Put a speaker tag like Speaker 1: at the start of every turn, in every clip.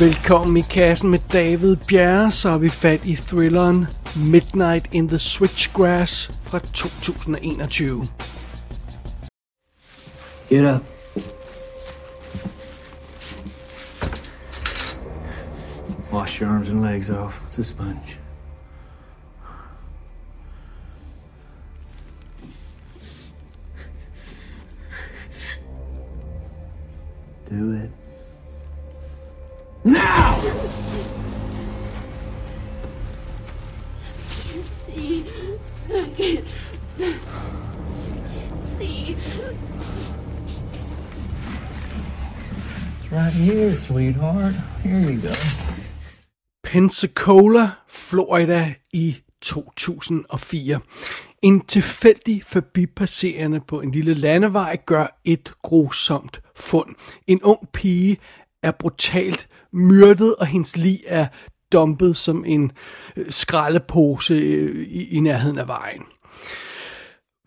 Speaker 1: Velkommen i kassen med David Bjerre, så har vi fat i thrilleren Midnight in the Switchgrass fra 2021.
Speaker 2: Get up. Wash your arms and legs off with a sponge. Do it. Now!
Speaker 3: See. I can't. See.
Speaker 2: It's right here, sweetheart. Here you go.
Speaker 1: Pensacola, Florida i 2004. En tilfældig forbipasserende på en lille landevej gør et grusomt fund. En ung pige er brutalt myrdet, og hendes lig er dumpet som en øh, skraldepose øh, i, i nærheden af vejen.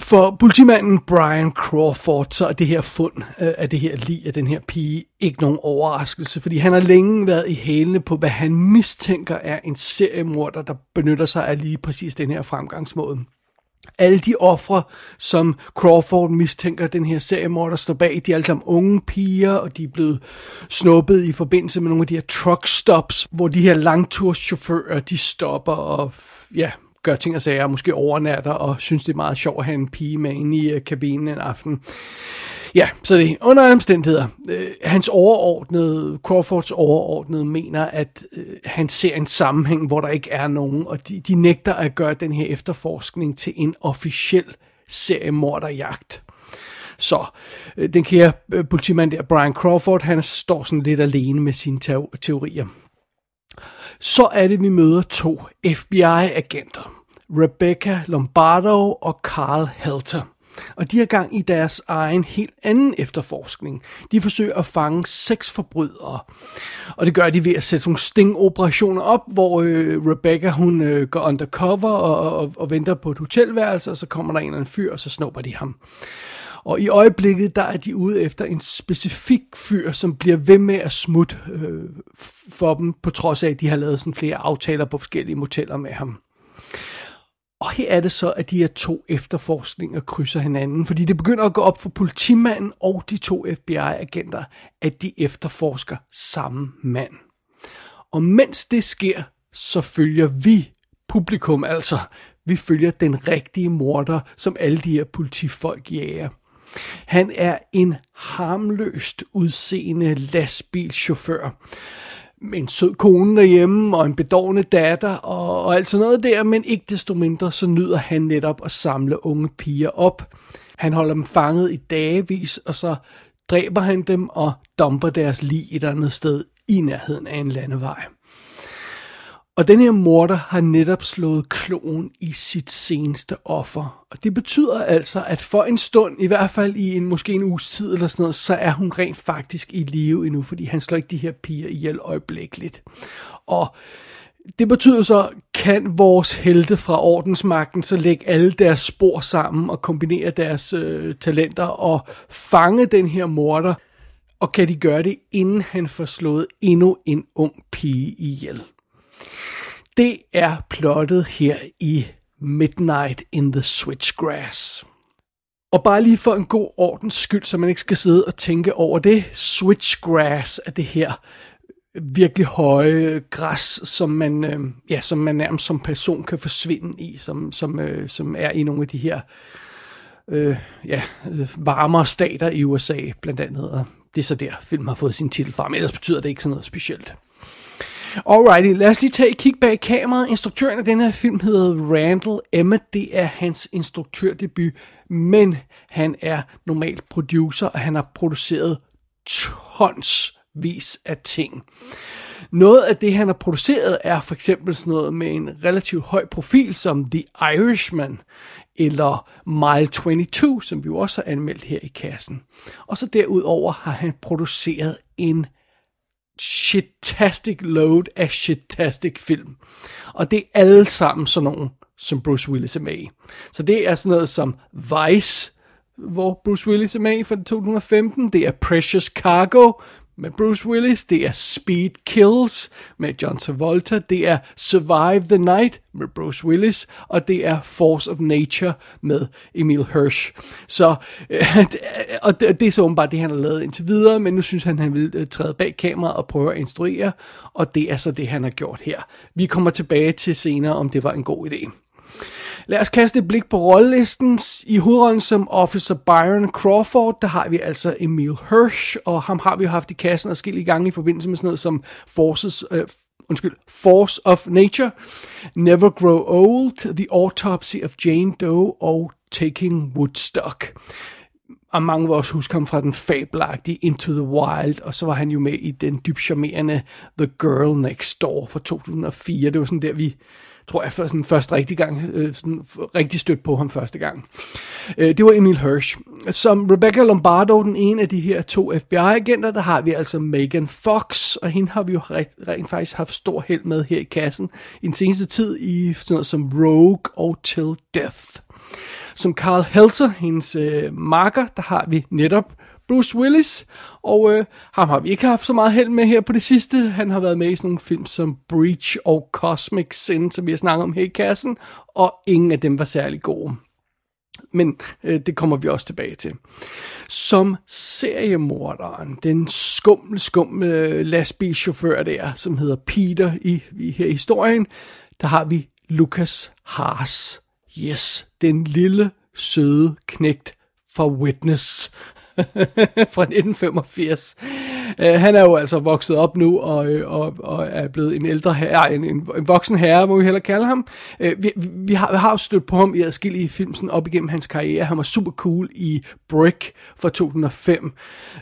Speaker 1: For politimanden Brian Crawford, så er det her fund øh, af det her lig af den her pige ikke nogen overraskelse, fordi han har længe været i hælene på, hvad han mistænker er en seriemorder, der benytter sig af lige præcis den her fremgangsmåde. Alle de ofre, som Crawford mistænker den her seriemorder står bag, de er alle sammen unge piger, og de er blevet snuppet i forbindelse med nogle af de her truck stops, hvor de her langturschauffører, de stopper og ja, gør ting og sager, måske overnatter og synes det er meget sjovt at have en pige med inde i øh, kabinen en aften. Ja, så det under omstændigheder. Øh, hans overordnede, Crawfords overordnede, mener, at øh, han ser en sammenhæng, hvor der ikke er nogen, og de, de nægter at gøre den her efterforskning til en officiel seriemorderjagt. Så øh, den kære øh, politimand der, Brian Crawford, han står sådan lidt alene med sine teo- teorier. Så er det, vi møder to FBI-agenter. Rebecca Lombardo og Carl Helter. Og de har gang i deres egen helt anden efterforskning. De forsøger at fange seks forbrydere. Og det gør de ved at sætte nogle stingoperationer op, hvor øh, Rebecca hun øh, går undercover og, og, og venter på et hotelværelse, og så kommer der en eller anden fyr, og så snupper de ham. Og i øjeblikket, der er de ude efter en specifik fyr, som bliver ved med at smutte øh, for dem, på trods af, at de har lavet sådan flere aftaler på forskellige moteller med ham. Og her er det så, at de her to efterforskninger krydser hinanden, fordi det begynder at gå op for politimanden og de to FBI-agenter, at de efterforsker samme mand. Og mens det sker, så følger vi, publikum altså, vi følger den rigtige morder, som alle de her politifolk jager. Han er en harmløst udseende lastbilchauffør med en sød kone derhjemme og en bedårende datter og, og alt sådan noget der, men ikke desto mindre så nyder han netop at samle unge piger op. Han holder dem fanget i dagevis, og så dræber han dem og dumper deres lig et andet sted i nærheden af en landevej. Og den her morder har netop slået kloen i sit seneste offer. Og det betyder altså, at for en stund, i hvert fald i en måske en uges tid eller sådan noget, så er hun rent faktisk i live endnu, fordi han slår ikke de her piger ihjel øjeblikkeligt. Og det betyder så, kan vores helte fra ordensmagten så lægge alle deres spor sammen og kombinere deres øh, talenter og fange den her morder, og kan de gøre det, inden han får slået endnu en ung pige ihjel. Det er plottet her i Midnight in the Switchgrass. Og bare lige for en god ordens skyld, så man ikke skal sidde og tænke over det, switchgrass er det her virkelig høje græs, som man, øh, ja, som man nærmest som person kan forsvinde i, som, som, øh, som er i nogle af de her øh, ja, øh, varmere stater i USA, blandt andet. Og det er så der, filmen har fået sin titel fra, men ellers betyder det ikke sådan noget specielt. Alrighty, lad os lige tage et kig bag kameraet. Instruktøren af den her film hedder Randall Emmett. Det er hans instruktørdebut, men han er normalt producer, og han har produceret tonsvis af ting. Noget af det, han har produceret, er for eksempel sådan noget med en relativt høj profil, som The Irishman, eller Mile 22, som vi jo også har anmeldt her i kassen. Og så derudover har han produceret en shitastic load af shitastic film. Og det er alle sammen sådan nogle, som Bruce Willis er med i. Så det er sådan noget som Vice, hvor Bruce Willis er med i fra 2015. Det er Precious Cargo med Bruce Willis, det er Speed Kills med John Travolta, det er Survive the Night med Bruce Willis, og det er Force of Nature med Emil Hirsch. Så, øh, og det, det er så åbenbart det, han har lavet indtil videre, men nu synes han, han vil øh, træde bag kameraet og prøve at instruere, og det er så det, han har gjort her. Vi kommer tilbage til senere, om det var en god idé. Lad os kaste et blik på rollelisten. I hovedrollen som Officer Byron Crawford, der har vi altså Emil Hirsch, og ham har vi jo haft i kassen forskellige gange i forbindelse med sådan noget som Forces, øh, undskyld, Force of Nature, Never Grow Old, The Autopsy of Jane Doe og Taking Woodstock. Og mange vil også huske ham fra den fabelagtige Into the Wild, og så var han jo med i den dybt charmerende The Girl Next Door fra 2004. Det var sådan der, vi tror jeg, for sådan første rigtig gang, øh, sådan rigtig stødt på ham første gang. Øh, det var Emil Hirsch. Som Rebecca Lombardo, den ene af de her to FBI-agenter, der har vi altså Megan Fox, og hende har vi jo rent, rent faktisk haft stor held med her i kassen i den seneste tid i sådan noget som Rogue og Till Death. Som Carl Helter, hendes øh, marker, der har vi netop Bruce Willis, og øh, ham har vi ikke haft så meget held med her på det sidste. Han har været med i sådan nogle film som Breach og Cosmic Sin, som vi har snakket om her i kassen, og ingen af dem var særlig gode. Men øh, det kommer vi også tilbage til. Som seriemorderen, den skumle, skumle øh, lastbilchauffør der, som hedder Peter i, i her i historien, der har vi Lucas Haas. Yes, den lille, søde knægt fra Witness, fra 1985. Øh, han er jo altså vokset op nu og, øh, og, og er blevet en ældre herre, en, en, en voksen herre, må vi heller kalde ham. Øh, vi, vi, har, vi har jo stødt på ham i adskillige film sådan op igennem hans karriere. Han var super cool i Brick fra 2005,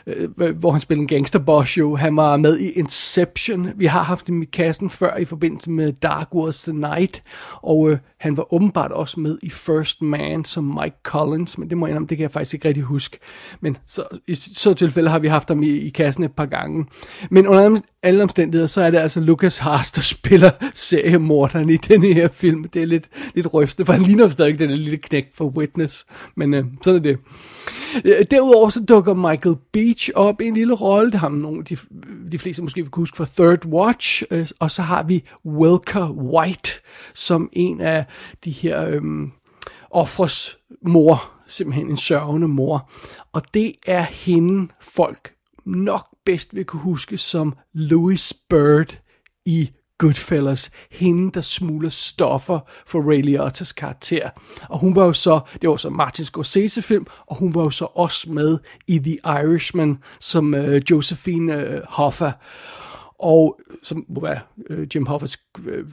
Speaker 1: øh, hvor han spillede en gangsterboss jo. Han var med i Inception. Vi har haft ham i kassen før i forbindelse med Dark Wars The Night, og øh, han var åbenbart også med i First Man som Mike Collins, men det må jeg det kan jeg faktisk ikke rigtig huske. Men så, i så tilfælde har vi haft ham i, i kassen et par gange. Men under alle omstændigheder, så er det altså Lucas Haas, der spiller seriemorderen i den her film. Det er lidt, lidt rystende, for han ligner stadig den lille knæk for Witness. Men øh, sådan er det. Øh, derudover så dukker Michael Beach op i en lille rolle. Det har nogle, de, de fleste måske vil huske fra Third Watch. Øh, og så har vi Welker White som en af de her øh, offres mor simpelthen en sørgende mor. Og det er hende folk nok bedst vil kunne huske som Louis Bird i Goodfellas. Hende, der smuler stoffer for Ray Liotta's karakter. Og hun var jo så, det var så Martin Scorsese film, og hun var jo så også med i The Irishman, som øh, Josephine øh, Hoffa. Og som hvad, øh, Jim Hoffas øh,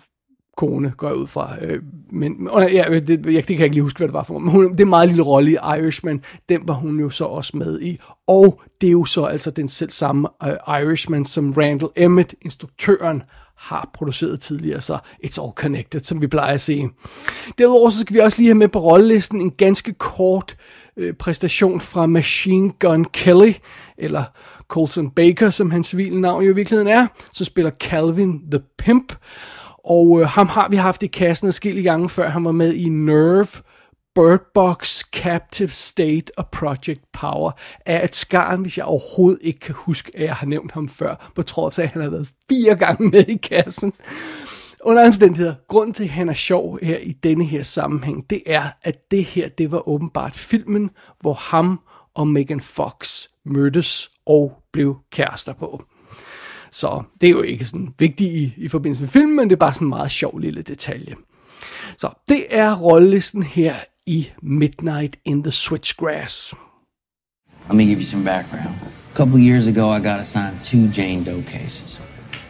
Speaker 1: kone, går jeg ud fra. Øh, men ja, det, jeg, det kan jeg ikke lige huske, hvad det var for. Men hun, det er en meget lille rolle i Irishman. Den var hun jo så også med i. Og det er jo så altså den selv samme uh, Irishman, som Randall Emmett, instruktøren, har produceret tidligere, så it's all connected, som vi plejer at se. Derudover så skal vi også lige have med på rollelisten en ganske kort øh, præstation fra Machine Gun Kelly, eller Colton Baker, som hans civile navn jo i virkeligheden er, så spiller Calvin the Pimp. Og øh, ham har vi haft i kassen adskillige gange før. Han var med i Nerve, Bird Box, Captive State og Project Power. Er et skarn, hvis jeg overhovedet ikke kan huske, at jeg har nævnt ham før, på trods af, at han har været fire gange med i kassen. Under omstændigheder, grunden til, at han er sjov her i denne her sammenhæng, det er, at det her, det var åbenbart filmen, hvor ham og Megan Fox mødtes og blev kærester på. Så det er jo ikke sådan vigtigt i, i forbindelse med filmen, men det er bare sådan en meget sjov lille detalje. Så det er rollelisten her i Midnight in the Switchgrass.
Speaker 4: Let me give you some background. A couple years ago, I got assigned two Jane Doe cases.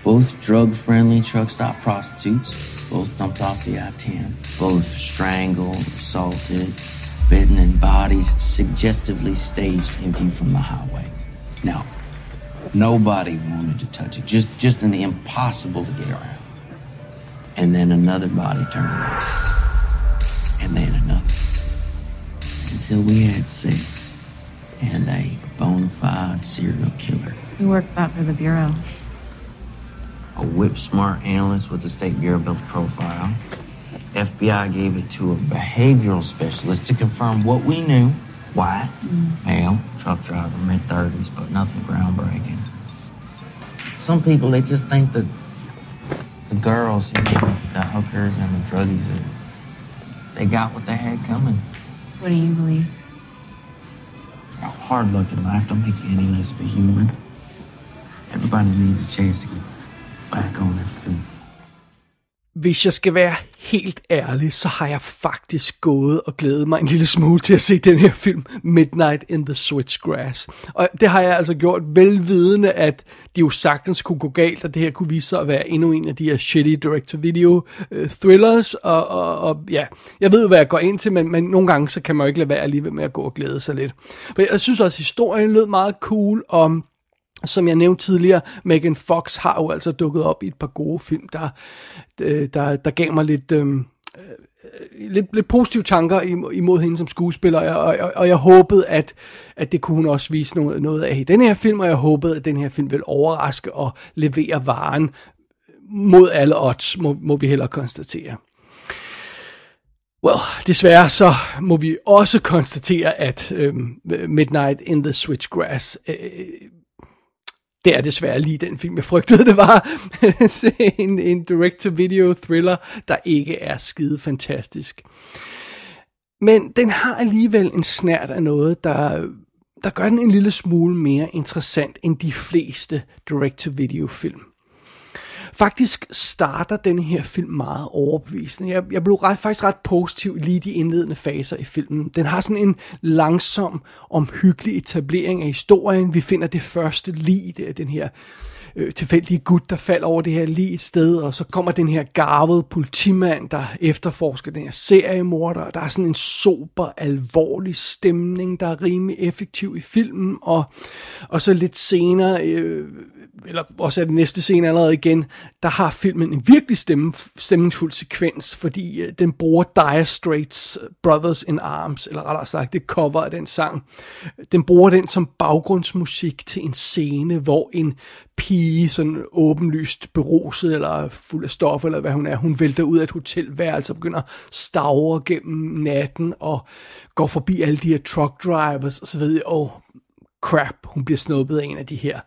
Speaker 4: Both drug-friendly truck stop prostitutes, both dumped off the I-10, both strangled, assaulted, bitten, and bodies suggestively staged in view from the highway. Now, Nobody wanted to touch it. Just just an impossible to get around. And then another body turned up. And then another. Until we had six. And a bona fide serial killer.
Speaker 5: Who worked that for the Bureau?
Speaker 4: A whip smart analyst with the State Bureau built a profile. FBI gave it to a behavioral specialist to confirm what we knew. White, mm. male, truck driver, mid 30s, but nothing groundbreaking. Some people, they just think that the girls, you know, the hookers and the druggies, they got what they had coming.
Speaker 5: What do you believe?
Speaker 4: Hard luck in life don't make you any less of a human. Everybody needs a chance to get back on their feet.
Speaker 1: Hvis jeg skal være helt ærlig, så har jeg faktisk gået og glædet mig en lille smule til at se den her film, Midnight in the Switchgrass. Og det har jeg altså gjort velvidende, at det jo sagtens kunne gå galt, og det her kunne vise sig at være endnu en af de her shitty direct-to-video uh, thrillers. Og, og, og ja, jeg ved jo, hvad jeg går ind til, men, men nogle gange så kan man jo ikke lade være alligevel med at gå og glæde sig lidt. For jeg synes også, at historien lød meget cool, og som jeg nævnte tidligere, Megan Fox har jo altså dukket op i et par gode film, der, øh, der, der gav mig lidt, øh, øh lidt, lidt positive tanker imod hende som skuespiller, og, og, og jeg håbede, at, at det kunne hun også vise noget, noget af i den her film, og jeg håbede, at den her film ville overraske og levere varen mod alle odds, må, må vi hellere konstatere. Well, desværre så må vi også konstatere, at øh, Midnight in the Switchgrass øh, det er desværre lige den film, jeg frygtede, det var. en, en direct-to-video thriller, der ikke er skide fantastisk. Men den har alligevel en snært af noget, der, der gør den en lille smule mere interessant end de fleste direct-to-video film. Faktisk starter den her film meget overbevisende. Jeg, jeg blev ret, faktisk ret positiv lige de indledende faser i filmen. Den har sådan en langsom, omhyggelig etablering af historien. Vi finder det første lig, det er den her øh, tilfældige gut, der falder over det her lige et sted, og så kommer den her garvede politimand, der efterforsker den her seriemorder, og der er sådan en sober, alvorlig stemning, der er rimelig effektiv i filmen, og, og så lidt senere øh, eller også er det næste scene allerede igen, der har filmen en virkelig stemme, stemningsfuld sekvens, fordi øh, den bruger Dire Straits øh, Brothers in Arms, eller rettere sagt det cover af den sang. Den bruger den som baggrundsmusik til en scene, hvor en pige, sådan åbenlyst beruset eller fuld af stof, eller hvad hun er, hun vælter ud af et hotelværelse og begynder at stavre gennem natten og går forbi alle de her truck drivers og så videre. Og crap, hun bliver snuppet af en af de her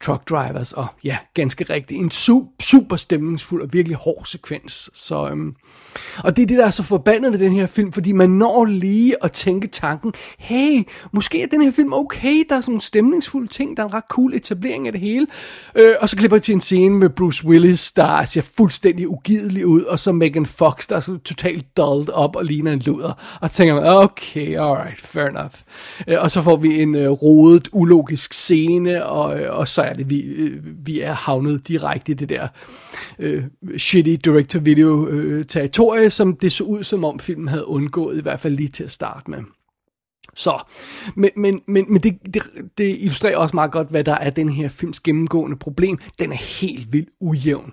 Speaker 1: truck drivers, og ja, ganske rigtigt, en super, super stemningsfuld og virkelig hård sekvens. Så, øhm, og det er det, der er så forbandet ved den her film, fordi man når lige at tænke tanken, hey, måske er den her film okay, der er sådan en stemningsfuld ting, der er en ret cool etablering af det hele. Øh, og så klipper jeg til en scene med Bruce Willis, der ser fuldstændig ugidelig ud, og så Megan Fox, der er så totalt dolled op og ligner en luder. Og så tænker man, okay, alright, fair enough. Øh, og så får vi en øh, rodet, ulogisk scene, og, øh, og så er det, vi, øh, vi er havnet direkte i det der øh, shitty direct-to-video øh, territorie, som det så ud som om filmen havde undgået, i hvert fald lige til at starte med. Så, men, men, men, men det, det, det illustrerer også meget godt, hvad der er den her films gennemgående problem. Den er helt vildt ujævn.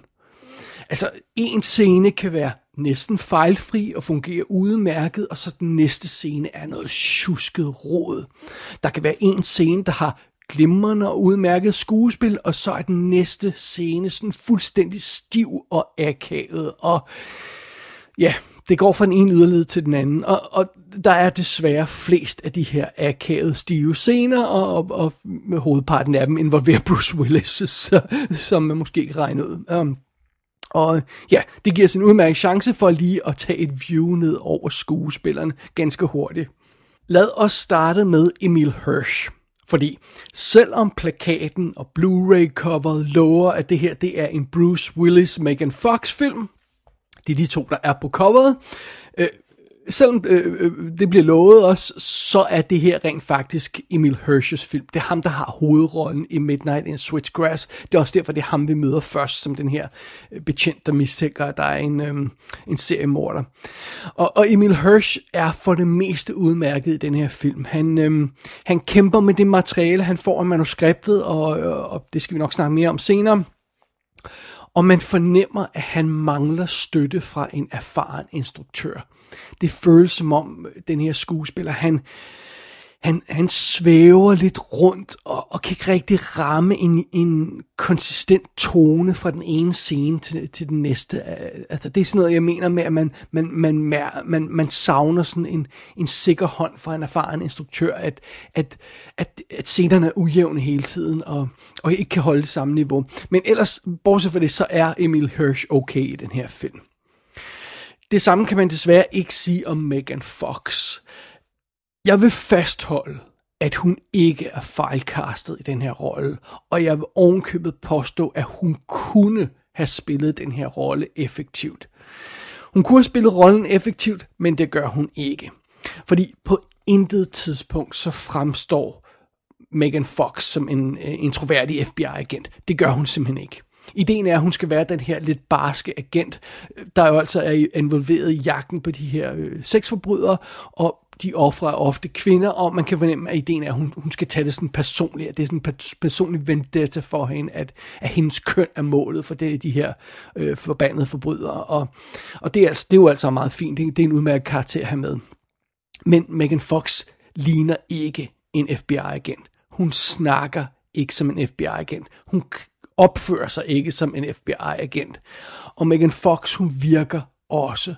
Speaker 1: Altså, en scene kan være næsten fejlfri og fungere udmærket, og så den næste scene er noget tjusket råd. Der kan være en scene, der har glimrende og udmærket skuespil, og så er den næste scene sådan fuldstændig stiv og akavet, og ja, det går fra den ene yderled til den anden, og, og der er desværre flest af de her akavede stive scener, og, og, og med hovedparten af dem involverer Bruce Willis, så, som man måske ikke regner ud. Um, og ja, det giver os en udmærket chance for lige at tage et view ned over skuespillerne ganske hurtigt. Lad os starte med Emil Hirsch. Fordi selvom plakaten og Blu-ray coveret lover, at det her det er en Bruce Willis Megan Fox film, det er de to, der er på coveret, øh, selvom øh, øh, det bliver lovet os, så er det her rent faktisk Emil Hirsch's film. Det er ham, der har hovedrollen i Midnight in Switchgrass. Det er også derfor, det er ham, vi møder først, som den her øh, betjent, der mistænker, at der er en, øh, en seriemorder. Og, og Emil Hirsch er for det meste udmærket i den her film. Han, øh, han kæmper med det materiale, han får af manuskriptet, og, øh, og det skal vi nok snakke mere om senere. Og man fornemmer, at han mangler støtte fra en erfaren instruktør. Det føles som om øh, den her skuespiller, han, han, han svæver lidt rundt og, og kan ikke rigtig ramme en, en konsistent tone fra den ene scene til, til den næste. Øh, altså, det er sådan noget, jeg mener med, at man, man, man, man, man savner sådan en, en sikker hånd fra en erfaren instruktør, at, at, at, at scenerne er ujævne hele tiden og, og ikke kan holde det samme niveau. Men ellers, bortset fra det, så er Emil Hirsch okay i den her film. Det samme kan man desværre ikke sige om Megan Fox. Jeg vil fastholde, at hun ikke er fejlkastet i den her rolle, og jeg vil ovenkøbet påstå, at hun kunne have spillet den her rolle effektivt. Hun kunne have spillet rollen effektivt, men det gør hun ikke. Fordi på intet tidspunkt så fremstår Megan Fox som en øh, introvert FBI-agent. Det gør hun simpelthen ikke. Ideen er, at hun skal være den her lidt barske agent, der jo altså er involveret i jagten på de her øh, sexforbrydere, og de ofre er ofte kvinder, og man kan fornemme, at ideen er, at hun, hun skal tage det sådan personligt, at det er sådan en personlig vendetta for hende, at, at hendes køn er målet for det, de her øh, forbandede forbrydere. Og, og det, er, altså, det er jo altså meget fint, det, det er en udmærket karakter at have med. Men Megan Fox ligner ikke en FBI-agent. Hun snakker ikke som en FBI-agent. Hun opfører sig ikke som en FBI-agent. Og Megan Fox, hun virker også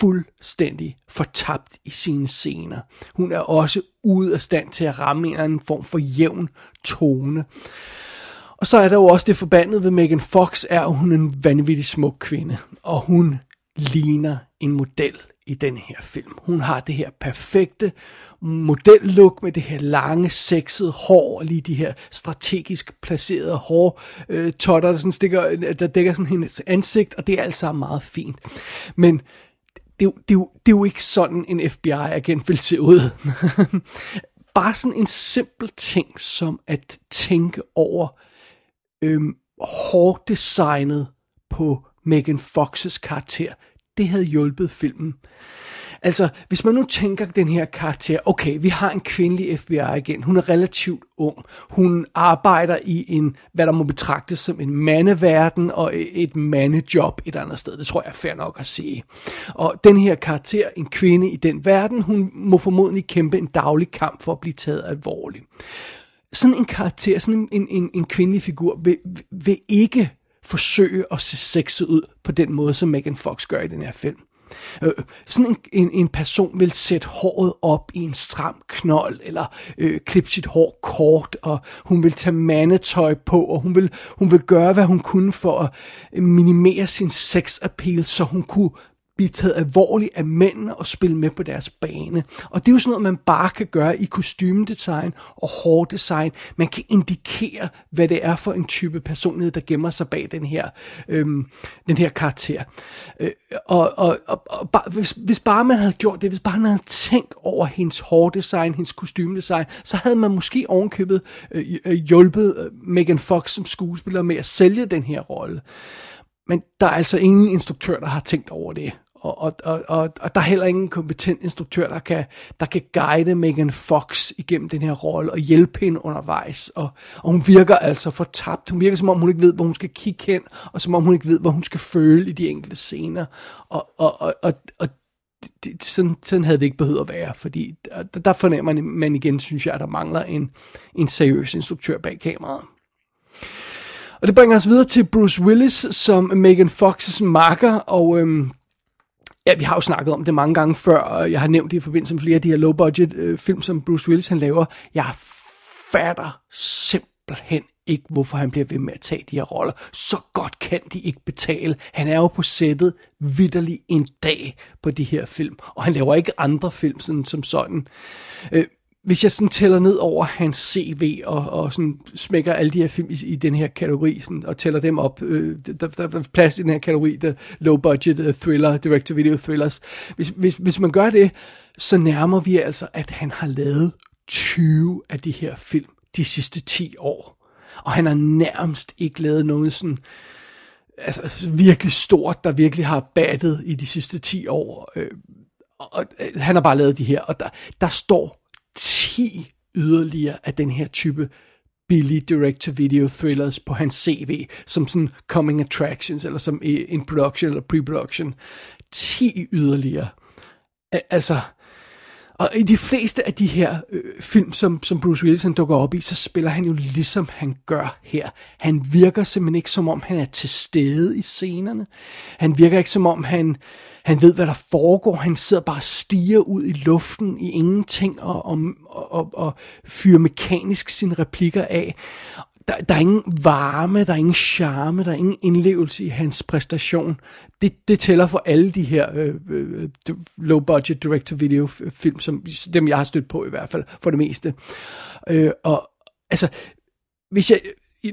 Speaker 1: fuldstændig fortabt i sine scener. Hun er også ude af stand til at ramme en eller anden form for jævn tone. Og så er der jo også det forbandede ved Megan Fox, er at hun er en vanvittig smuk kvinde. Og hun ligner en model i den her film. Hun har det her perfekte modellook med det her lange, sexede hår, og lige de her strategisk placerede hår, øh, totter, der, sådan stikker, der dækker sådan hendes ansigt, og det er alt sammen meget fint. Men det, det, det, det er jo ikke sådan, en FBI-agent vil se ud. Bare sådan en simpel ting, som at tænke over øhm, hårdt designet på Megan Foxes karakter, det havde hjulpet filmen. Altså, hvis man nu tænker den her karakter, okay, vi har en kvindelig FBI-agent, hun er relativt ung, hun arbejder i en, hvad der må betragtes som en mandeverden og et mandejob et andet sted, det tror jeg er fair nok at sige. Og den her karakter, en kvinde i den verden, hun må formodentlig kæmpe en daglig kamp for at blive taget alvorligt. Sådan en karakter, sådan en, en, en kvindelig figur, vil, vil ikke forsøge at se sexet ud på den måde, som Megan Fox gør i den her film. Øh, sådan en, en, en person vil sætte håret op i en stram knold, eller øh, klippe sit hår kort, og hun vil tage mandetøj på, og hun vil, hun vil gøre, hvad hun kunne for at minimere sin sex appeal, så hun kunne blive taget alvorligt af mændene og spille med på deres bane. Og det er jo sådan noget, man bare kan gøre i kostymedesign og hårdesign. Man kan indikere, hvad det er for en type personlighed, der gemmer sig bag den her, øhm, den her karakter. Øh, og og, og, og bare, hvis, hvis bare man havde gjort det, hvis bare man havde tænkt over hendes hårdesign, hendes kostymedesign, så havde man måske ovenkøbet øh, øh hjulpet øh, Megan Fox som skuespiller med at sælge den her rolle. Men der er altså ingen instruktør, der har tænkt over det. Og, og, og, og, og der er heller ingen kompetent instruktør, der kan, der kan guide Megan Fox igennem den her rolle og hjælpe hende undervejs. Og, og hun virker altså fortabt. Hun virker som om, hun ikke ved, hvor hun skal kigge hen, og som om hun ikke ved, hvor hun skal føle i de enkelte scener. Og, og, og, og, og det, sådan, sådan havde det ikke behøvet at være, fordi der, der fornemmer man igen, synes jeg, at der mangler en, en seriøs instruktør bag kameraet. Og det bringer os videre til Bruce Willis som Megan Fox's makker, og øhm, Ja, vi har jo snakket om det mange gange før, og jeg har nævnt det i forbindelse med flere af de her low-budget øh, film, som Bruce Willis han laver. Jeg fatter simpelthen ikke, hvorfor han bliver ved med at tage de her roller. Så godt kan de ikke betale. Han er jo på sættet vidderlig en dag på de her film, og han laver ikke andre film sådan, som sådan. Øh, hvis jeg sådan tæller ned over hans CV og, og sådan smækker alle de her film i, i den her kategori sådan, og tæller dem op, øh, der, der, der er plads i den her kategori, der low budget uh, thriller, direct to video thrillers. Hvis, hvis, hvis man gør det, så nærmer vi altså, at han har lavet 20 af de her film de sidste 10 år. Og han har nærmest ikke lavet noget sådan altså, altså virkelig stort, der virkelig har battet i de sidste 10 år. Øh, og, og han har bare lavet de her, og der, der står 10 yderligere af den her type billige direct-to-video thrillers på hans CV, som sådan coming attractions, eller som in production eller pre-production. 10 yderligere. Altså, og i de fleste af de her øh, film, som, som Bruce Willis han dukker op i, så spiller han jo ligesom han gør her. Han virker simpelthen ikke som om, han er til stede i scenerne. Han virker ikke som om, han, han ved, hvad der foregår. Han sidder bare og stiger ud i luften i ingenting og, og, og, og fyrer mekanisk sine replikker af der, der er ingen varme, der er ingen charme, der er ingen indlevelse i hans præstation. Det, det tæller for alle de her øh, øh, øh low budget direct to video film, som dem jeg har stødt på i hvert fald, for det meste. Øh, og altså, hvis jeg,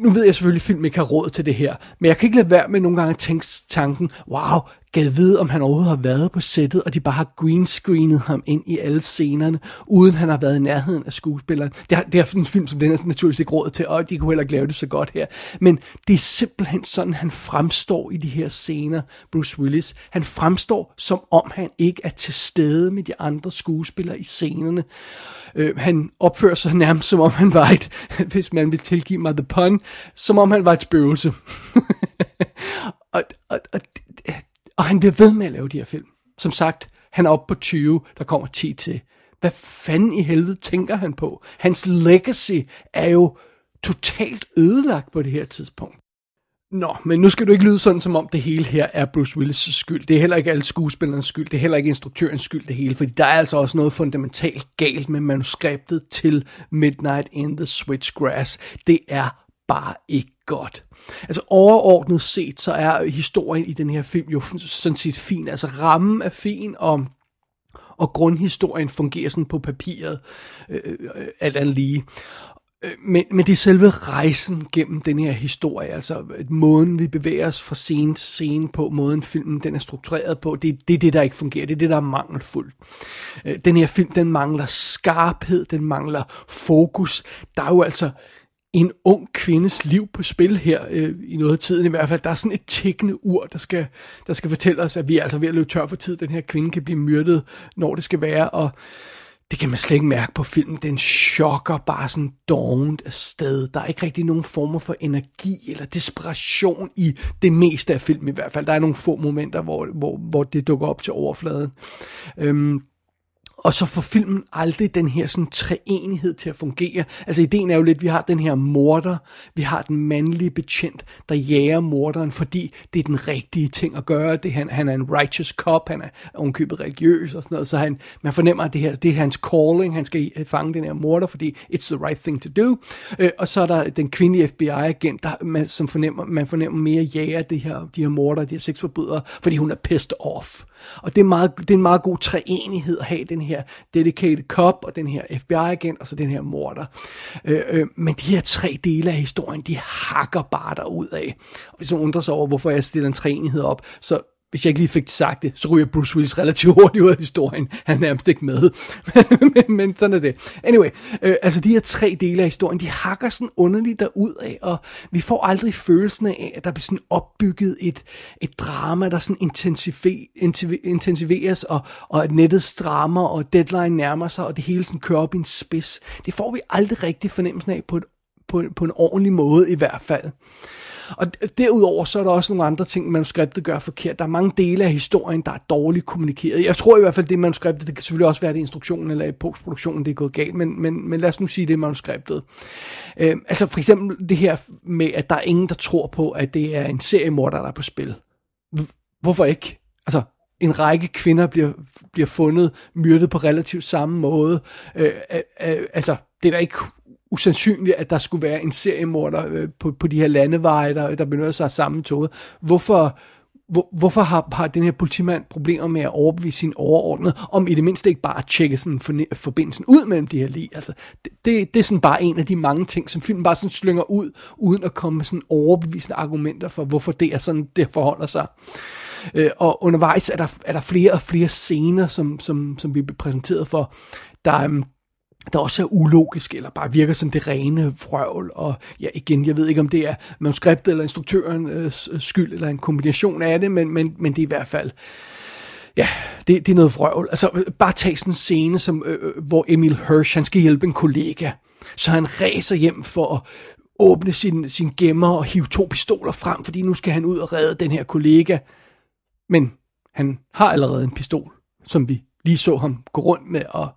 Speaker 1: nu ved jeg selvfølgelig, at film ikke har råd til det her, men jeg kan ikke lade være med nogle gange at tænke tanken, wow, gad vide, om han overhovedet har været på sættet, og de bare har greenscreenet ham ind i alle scenerne, uden han har været i nærheden af skuespilleren. Det, har, det er en film, som den er naturligvis ikke råd til, og de kunne heller ikke lave det så godt her. Men det er simpelthen sådan, han fremstår i de her scener, Bruce Willis. Han fremstår, som om han ikke er til stede med de andre skuespillere i scenerne. Øh, han opfører sig nærmest, som om han var et, hvis man vil tilgive mig the pun, som om han var et spøgelse. og, og, og og han bliver ved med at lave de her film. Som sagt, han er oppe på 20, der kommer 10 til. Hvad fanden i helvede tænker han på? Hans legacy er jo totalt ødelagt på det her tidspunkt. Nå, men nu skal du ikke lyde sådan, som om det hele her er Bruce Willis' skyld. Det er heller ikke alle skuespillernes skyld. Det er heller ikke instruktørens skyld, det hele. Fordi der er altså også noget fundamentalt galt med manuskriptet til Midnight in the Switchgrass. Det er bare ikke godt. Altså overordnet set, så er historien i den her film jo sådan set fin. Altså rammen er fin, og, og grundhistorien fungerer sådan på papiret, øh, øh alt andet lige. Øh, men, men det er selve rejsen gennem den her historie, altså måden vi bevæger os fra scene til scene på, måden filmen den er struktureret på, det, det er det, der ikke fungerer, det er det, der er mangelfuldt. Øh, den her film, den mangler skarphed, den mangler fokus. Der er jo altså en ung kvindes liv på spil her, øh, i noget af tiden i hvert fald. Der er sådan et tækkende ur, der skal, der skal fortælle os, at vi er altså ved at løbe tør for tid. Den her kvinde kan blive myrdet, når det skal være, og det kan man slet ikke mærke på filmen. Den chokker bare sådan dovent afsted. Der er ikke rigtig nogen former for energi eller desperation i det meste af filmen i hvert fald. Der er nogle få momenter, hvor, hvor, hvor det dukker op til overfladen. Øhm, og så får filmen aldrig den her sådan treenighed til at fungere. Altså ideen er jo lidt, at vi har den her morder, vi har den mandlige betjent, der jager morderen, fordi det er den rigtige ting at gøre. Det, han, han er en righteous cop, han er ovenkøbet religiøs og sådan noget, så han, man fornemmer, at det, her, det er hans calling, han skal øh, fange den her morder, fordi it's the right thing to do. Øh, og så er der den kvindelige FBI-agent, der, man, som fornemmer, man fornemmer mere jager det her, de her morder, de her sexforbrydere, fordi hun er pissed off. Og det er, meget, det er en meget god treenighed at have den her dedicated cop, og den her FBI-agent, og så den her morder. Øh, øh, men de her tre dele af historien, de hakker bare der af. Og hvis man undrer sig over, hvorfor jeg stiller en treenighed op, så hvis jeg ikke lige fik sagt det, så ryger Bruce Willis relativt hurtigt ud af historien. Han er nærmest ikke med. men, men sådan er det. Anyway, øh, altså de her tre dele af historien, de hakker sådan underligt derud af, og vi får aldrig følelsen af, at der bliver sådan opbygget et, et drama, der sådan intensiveres, og, og at nettet strammer, og deadline nærmer sig, og det hele sådan kører op i en spids. Det får vi aldrig rigtig fornemmelsen af på, et, på, på en ordentlig måde i hvert fald. Og derudover så er der også nogle andre ting, manuskriptet gør forkert. Der er mange dele af historien, der er dårligt kommunikeret. Jeg tror i hvert fald, det manuskriptet. Det kan selvfølgelig også være, det instruktionen eller i postproduktionen, det er gået galt. Men, men, men lad os nu sige, det er manuskriptet. Øh, altså for eksempel det her med, at der er ingen, der tror på, at det er en seriemorder, der er på spil. Hvorfor ikke? Altså, en række kvinder bliver, bliver fundet myrdet på relativt samme måde. Øh, øh, øh, altså, det er da ikke usandsynligt, at der skulle være en seriemorder øh, på, på de her landeveje, der, der benytter sig af samme toget. Hvorfor, hvor, hvorfor har, har den her politimand problemer med at overbevise sin overordnede, om i det mindste ikke bare at tjekke sådan for, forbindelsen ud mellem de her lige? Altså, det, det, det er sådan bare en af de mange ting, som filmen bare sådan slynger ud, uden at komme med sådan overbevisende argumenter for, hvorfor det er sådan, det forholder sig. Øh, og undervejs er der, er der flere og flere scener, som, som, som vi bliver præsenteret for, der, øhm, der også er ulogisk, eller bare virker som det rene frøvl. Og ja, igen, jeg ved ikke, om det er manuskriptet eller instruktørens øh, skyld, eller en kombination af det, men, men, men det er i hvert fald... Ja, det, det er noget frøvl. Altså, bare tag sådan en scene, som, øh, øh, hvor Emil Hirsch, han skal hjælpe en kollega. Så han ræser hjem for at åbne sin, sin gemmer og hive to pistoler frem, fordi nu skal han ud og redde den her kollega. Men han har allerede en pistol, som vi lige så ham gå rundt med og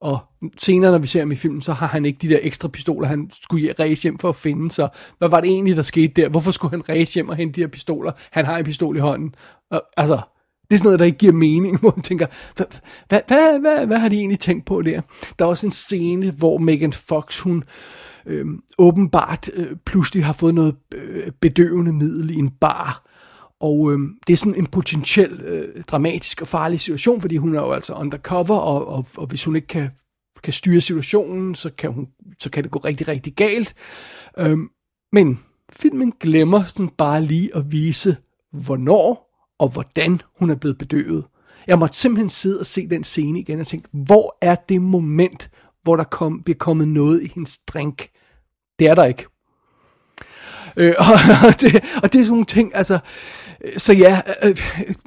Speaker 1: og senere, når vi ser ham i filmen, så har han ikke de der ekstra pistoler, han skulle ræse hjem for at finde. Så hvad var det egentlig, der skete der? Hvorfor skulle han ræse hjem og hente de her pistoler? Han har en pistol i hånden. Og, altså, det er sådan noget, der ikke giver mening, hvor man tænker, hvad, hvad, hvad, hvad, hvad har de egentlig tænkt på der? Der er også en scene, hvor Megan Fox, hun øh, åbenbart øh, pludselig har fået noget øh, bedøvende middel i en bar. Og øh, det er sådan en potentiel øh, dramatisk og farlig situation, fordi hun er jo altså undercover, og, og, og hvis hun ikke kan, kan styre situationen, så kan, hun, så kan det gå rigtig, rigtig galt. Øh, men filmen glemmer sådan bare lige at vise, hvornår og hvordan hun er blevet bedøvet. Jeg måtte simpelthen sidde og se den scene igen og tænke, hvor er det moment, hvor der kom, bliver kommet noget i hendes drink? Det er der ikke. Øh, og, det, og det er sådan nogle ting, altså, så ja, øh,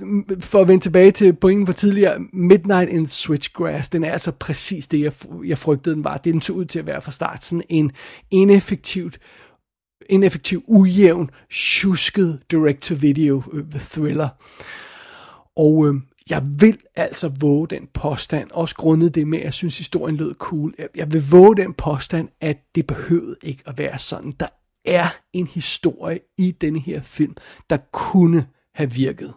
Speaker 1: øh, for at vende tilbage til pointen fra tidligere, Midnight in Switchgrass, den er altså præcis det, jeg, jeg frygtede den var. Det den så ud til at være fra start, sådan en ineffektivt, ineffektiv, ujævn, tjusket direct-to-video øh, thriller. Og øh, jeg vil altså våge den påstand, også grundet det med, at jeg synes, historien lød cool. Jeg vil våge den påstand, at det behøvede ikke at være sådan. Der er en historie i denne her film, der kunne have virket.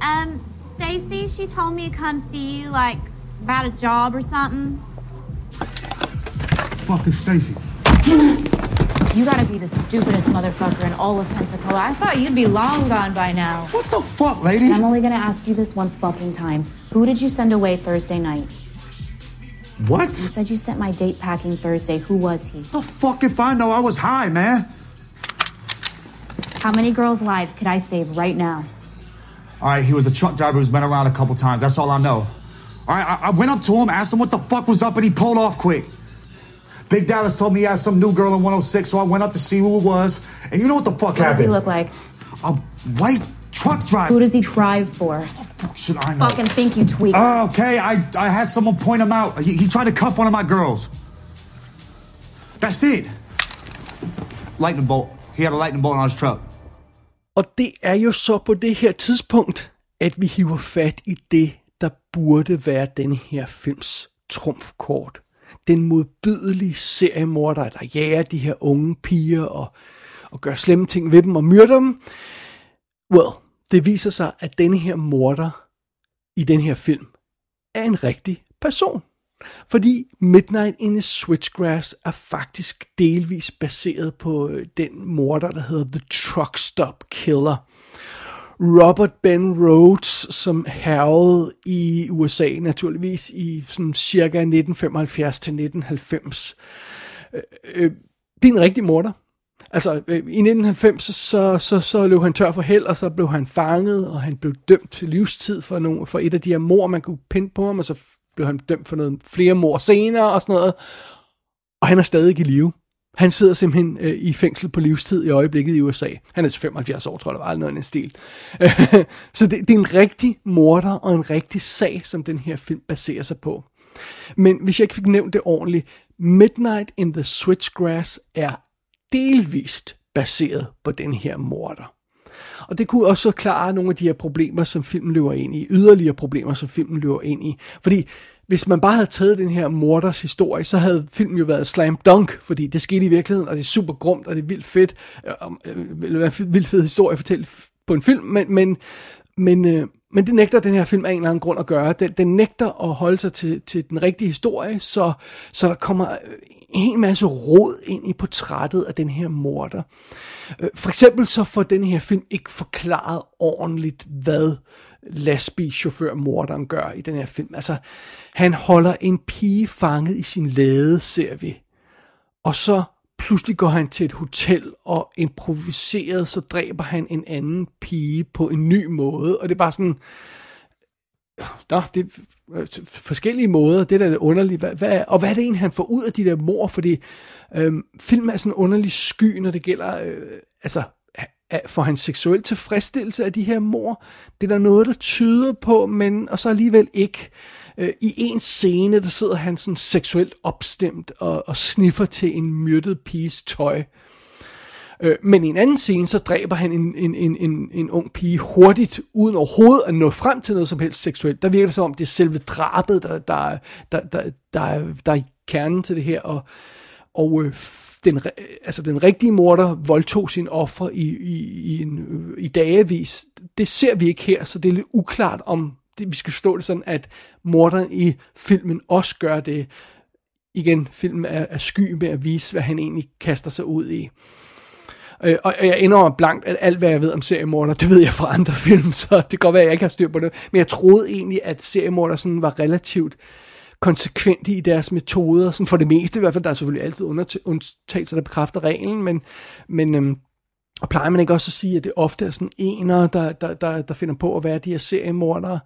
Speaker 5: Um, Stacy, she told me to come see you, like, about a job or something.
Speaker 6: Fuck is Stacy?
Speaker 7: You gotta be the stupidest motherfucker in all of Pensacola. I thought you'd be long gone by now.
Speaker 6: What the fuck, lady?
Speaker 7: I'm only gonna ask you this one fucking time. Who did you send away Thursday night?
Speaker 6: What?
Speaker 7: You said you sent my date packing Thursday. Who was he?
Speaker 6: The fuck if I know I was high, man.
Speaker 7: How many girls' lives could I save right now?
Speaker 6: All right, he was a truck driver who's been around a couple times. That's all I know. All right, I, I went up to him, asked him what the fuck was up, and he pulled off quick. Big Dallas told me he had some new girl in 106, so I went up to see who it was. And you know what the fuck
Speaker 7: What does he look like?
Speaker 6: A white truck driver.
Speaker 7: Who does he drive for?
Speaker 6: fuck should I know?
Speaker 7: Fucking think you tweak.
Speaker 6: Oh, okay, I, I had someone point him out. He, he tried to cuff one of my girls. That's it. Lightning bolt. He had a lightning bolt on his truck.
Speaker 1: Og det er jo så på det her tidspunkt, at vi hiver fat i det, der burde være den her films trumfkort. Den modbydelige seriemorder, der jager de her unge piger og, og gør slemme ting ved dem og myrder dem. Well, det viser sig, at denne her morder i den her film er en rigtig person. Fordi Midnight in the Switchgrass er faktisk delvis baseret på øh, den morder, der hedder The Truck Stop Killer. Robert Ben Rhodes, som hervede i USA naturligvis i sådan cirka 1975 til 1990. Øh, øh, det er en rigtig morder. Altså, øh, i 1990, så, så, så løb han tør for held, og så blev han fanget, og han blev dømt til livstid for, nogle, for et af de her mor, man kunne pinde på ham, og så blev han dømt for noget flere mor senere og sådan noget. Og han er stadig i live. Han sidder simpelthen øh, i fængsel på livstid i øjeblikket i USA. Han er 75 år, tror jeg, var, noget i den stil. så det, det er en rigtig morder og en rigtig sag, som den her film baserer sig på. Men hvis jeg ikke fik nævnt det ordentligt, Midnight in the Switchgrass er delvist baseret på den her morder. Og det kunne også klare nogle af de her problemer, som filmen løber ind i. Yderligere problemer, som filmen løber ind i. Fordi hvis man bare havde taget den her morders historie, så havde filmen jo været slam dunk, fordi det skete i virkeligheden, og det er super grumt, og det er vildt fedt. Øh, det øh, en vildt fed historie at fortælle på en film, men, men, men, øh, men det nægter den her film af en eller anden grund at gøre. Den, den nægter at holde sig til, til den rigtige historie, så, så der kommer en hel masse råd ind i portrættet af den her morder. Øh, for eksempel så får den her film ikke forklaret ordentligt, hvad lastbilchauffør morderen gør i den her film. Altså, han holder en pige fanget i sin lade, ser vi. Og så pludselig går han til et hotel, og improviseret, så dræber han en anden pige på en ny måde. Og det er bare sådan, Nå, det er forskellige måder, det der er det underlige. Hvad, hvad, og hvad er det egentlig, han får ud af de der mor? Fordi øhm, film er sådan en underlig sky, når det gælder, øh, altså, for hans seksuel tilfredsstillelse af de her mor? Det er der noget, der tyder på, men og så alligevel ikke. Øh, Øh, I en scene, der sidder han sådan seksuelt opstemt og, og sniffer til en myrdet piges tøj. Øh, men i en anden scene, så dræber han en, en, en, en, en ung pige hurtigt, uden overhovedet at nå frem til noget som helst seksuelt. Der virker det som om, det er selve drabet, der, der, der, der, der, der er kernen til det her, og, og øh, den, altså den rigtige morder voldtog sin offer i, i, i, en, øh, i dagevis. Det ser vi ikke her, så det er lidt uklart om, det, vi skal forstå det sådan, at morderen i filmen også gør det. Igen, filmen er, er sky med at vise, hvad han egentlig kaster sig ud i. Øh, og jeg indrømmer blankt, at alt hvad jeg ved om seriemorder, det ved jeg fra andre film, så det kan godt være, at jeg ikke har styr på det. Men jeg troede egentlig, at seriemorder sådan var relativt konsekvente i deres metoder, sådan for det meste i hvert fald. Der er selvfølgelig altid undtagelser, der bekræfter reglen, men, men øhm, og plejer man ikke også at sige, at det ofte er sådan ener, der, der, der, der finder på at være de her seriemordere?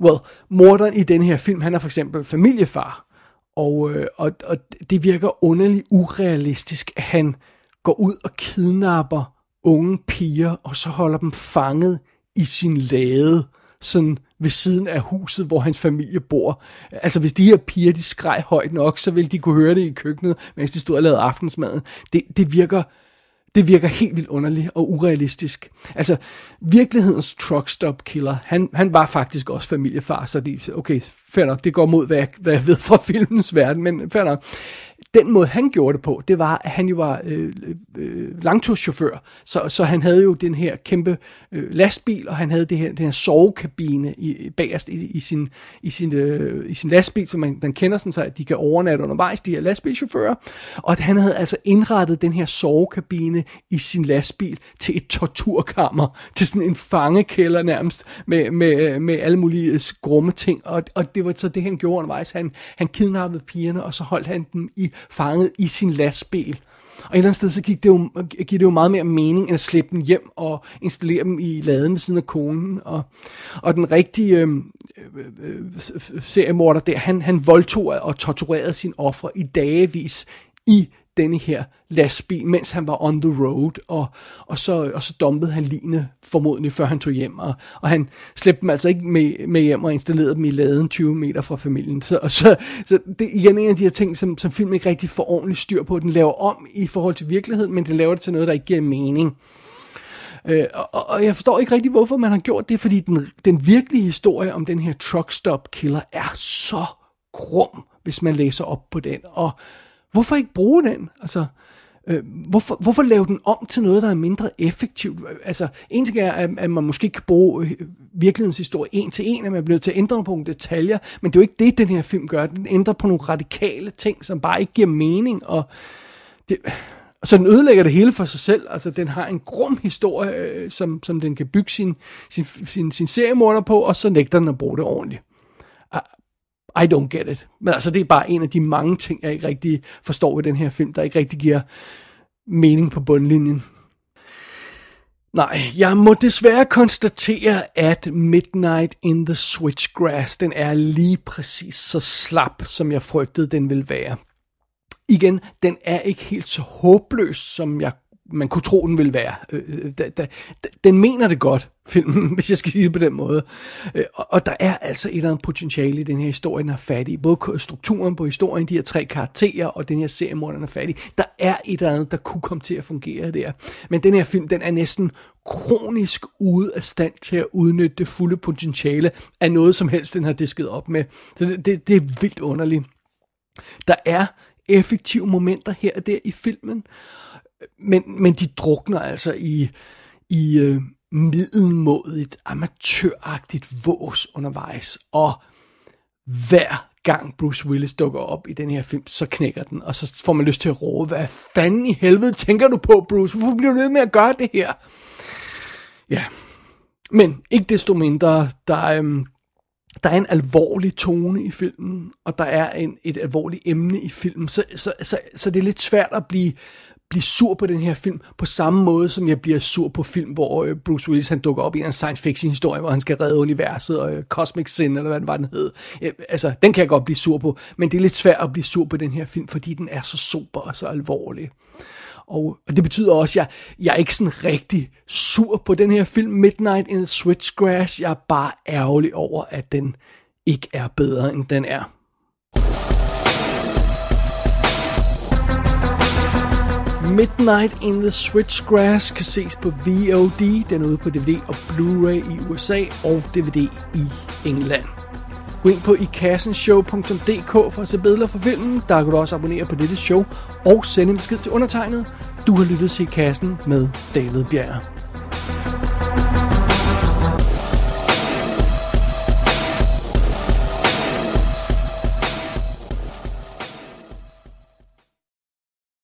Speaker 1: Well, morderen i den her film, han er for eksempel familiefar, og, øh, og, og det virker underligt urealistisk, at han går ud og kidnapper unge piger, og så holder dem fanget i sin lade, sådan ved siden af huset, hvor hans familie bor. Altså hvis de her piger, de skreg højt nok, så ville de kunne høre det i køkkenet, mens de stod og lavede aftensmaden. Det, det virker det virker helt vildt underligt og urealistisk. Altså, virkelighedens truck stop killer, han, han var faktisk også familiefar, så de, okay, fair nok, det går mod, hvad jeg, hvad jeg ved fra filmens verden, men fair nok den måde, han gjorde det på, det var, at han jo var øh, øh, øh, langturschauffør, så, så han havde jo den her kæmpe øh, lastbil, og han havde det her, den her sovekabine i, bagerst i, i, sin, i, sin, øh, i sin lastbil, som man, den kender sådan, så at de kan overnatte undervejs, de her lastbilchauffører, og at han havde altså indrettet den her sovekabine i sin lastbil til et torturkammer, til sådan en fangekælder nærmest, med, med, med alle mulige øh, grumme ting, og, og det var så det, han gjorde undervejs. Han, han kidnappede pigerne, og så holdt han dem i fanget i sin lastbil. Og et eller andet sted, så gik det jo, gik det jo meget mere mening, end at slippe dem hjem og installere dem i laden ved siden af konen. Og, og den rigtige øh, øh, øh seriemorder der, han, han voldtog og torturerede sin offer i dagevis i denne her lastbil, mens han var on the road, og, og, så, og så dumpede han line formodentlig, før han tog hjem, og, og han slæbte dem altså ikke med, med hjem og installerede dem i laden 20 meter fra familien. Så, og så, så det er igen en af de her ting, som, som filmen ikke rigtig får ordentligt styr på. Den laver om i forhold til virkeligheden, men den laver det til noget, der ikke giver mening. Øh, og, og jeg forstår ikke rigtig, hvorfor man har gjort det, fordi den, den virkelige historie om den her truck stop killer er så grum, hvis man læser op på den. Og Hvorfor ikke bruge den? Altså, øh, hvorfor, hvorfor lave den om til noget, der er mindre effektivt? Altså, en ting er, at, at man måske kan bruge øh, virkelighedens historie en til en, at man bliver til at ændre på nogle detaljer, men det er jo ikke det, den her film gør. Den ændrer på nogle radikale ting, som bare ikke giver mening, og det, så den ødelægger det hele for sig selv. Altså, den har en grum historie, øh, som, som den kan bygge sin, sin, sin, sin seriemorder på, og så nægter den at bruge det ordentligt. Ah, i don't get it. Men altså, det er bare en af de mange ting, jeg ikke rigtig forstår ved den her film, der ikke rigtig giver mening på bundlinjen. Nej, jeg må desværre konstatere, at Midnight in the Switchgrass, den er lige præcis så slap, som jeg frygtede, den ville være. Igen, den er ikke helt så håbløs, som jeg man kunne tro, den ville være. Øh, øh da, da, den mener det godt, filmen, hvis jeg skal sige det på den måde. Øh, og, og der er altså et eller andet potentiale i den her historie, den er fattig. Både strukturen på historien, de her tre karakterer, og den her seriemord, den er fattig. Der er et eller andet, der kunne komme til at fungere der. Men den her film, den er næsten kronisk ude af stand til at udnytte det fulde potentiale af noget som helst, den har disket op med. Så det, det, det er vildt underligt. Der er effektive momenter her og der i filmen, men, men de drukner altså i, i øh, middelmådigt, amatøragtigt vås undervejs. Og hver gang Bruce Willis dukker op i den her film, så knækker den, og så får man lyst til at råbe, hvad fanden i helvede tænker du på, Bruce? Hvorfor bliver du ved med at gøre det her? Ja, men ikke desto mindre, der, øhm, der er en alvorlig tone i filmen, og der er en, et alvorligt emne i filmen, så, så, så, så det er lidt svært at blive blive sur på den her film, på samme måde som jeg bliver sur på film, hvor øh, Bruce Willis han dukker op i en science fiction historie, hvor han skal redde universet og øh, Cosmic Sin, eller hvad den var, den hed. Altså, den kan jeg godt blive sur på, men det er lidt svært at blive sur på den her film, fordi den er så super og så alvorlig. Og, og det betyder også, at jeg, jeg er ikke sådan rigtig sur på den her film, Midnight in Switchgrass. Jeg er bare ærgerlig over, at den ikke er bedre, end den er. Midnight in the Switchgrass kan ses på VOD. Den er ude på DVD og Blu-ray i USA og DVD i England. Gå ind på ikassenshow.dk for at se billeder fra filmen. Der kan du også abonnere på dette show og sende en besked til undertegnet. Du har lyttet til I Kassen med David Bjerg.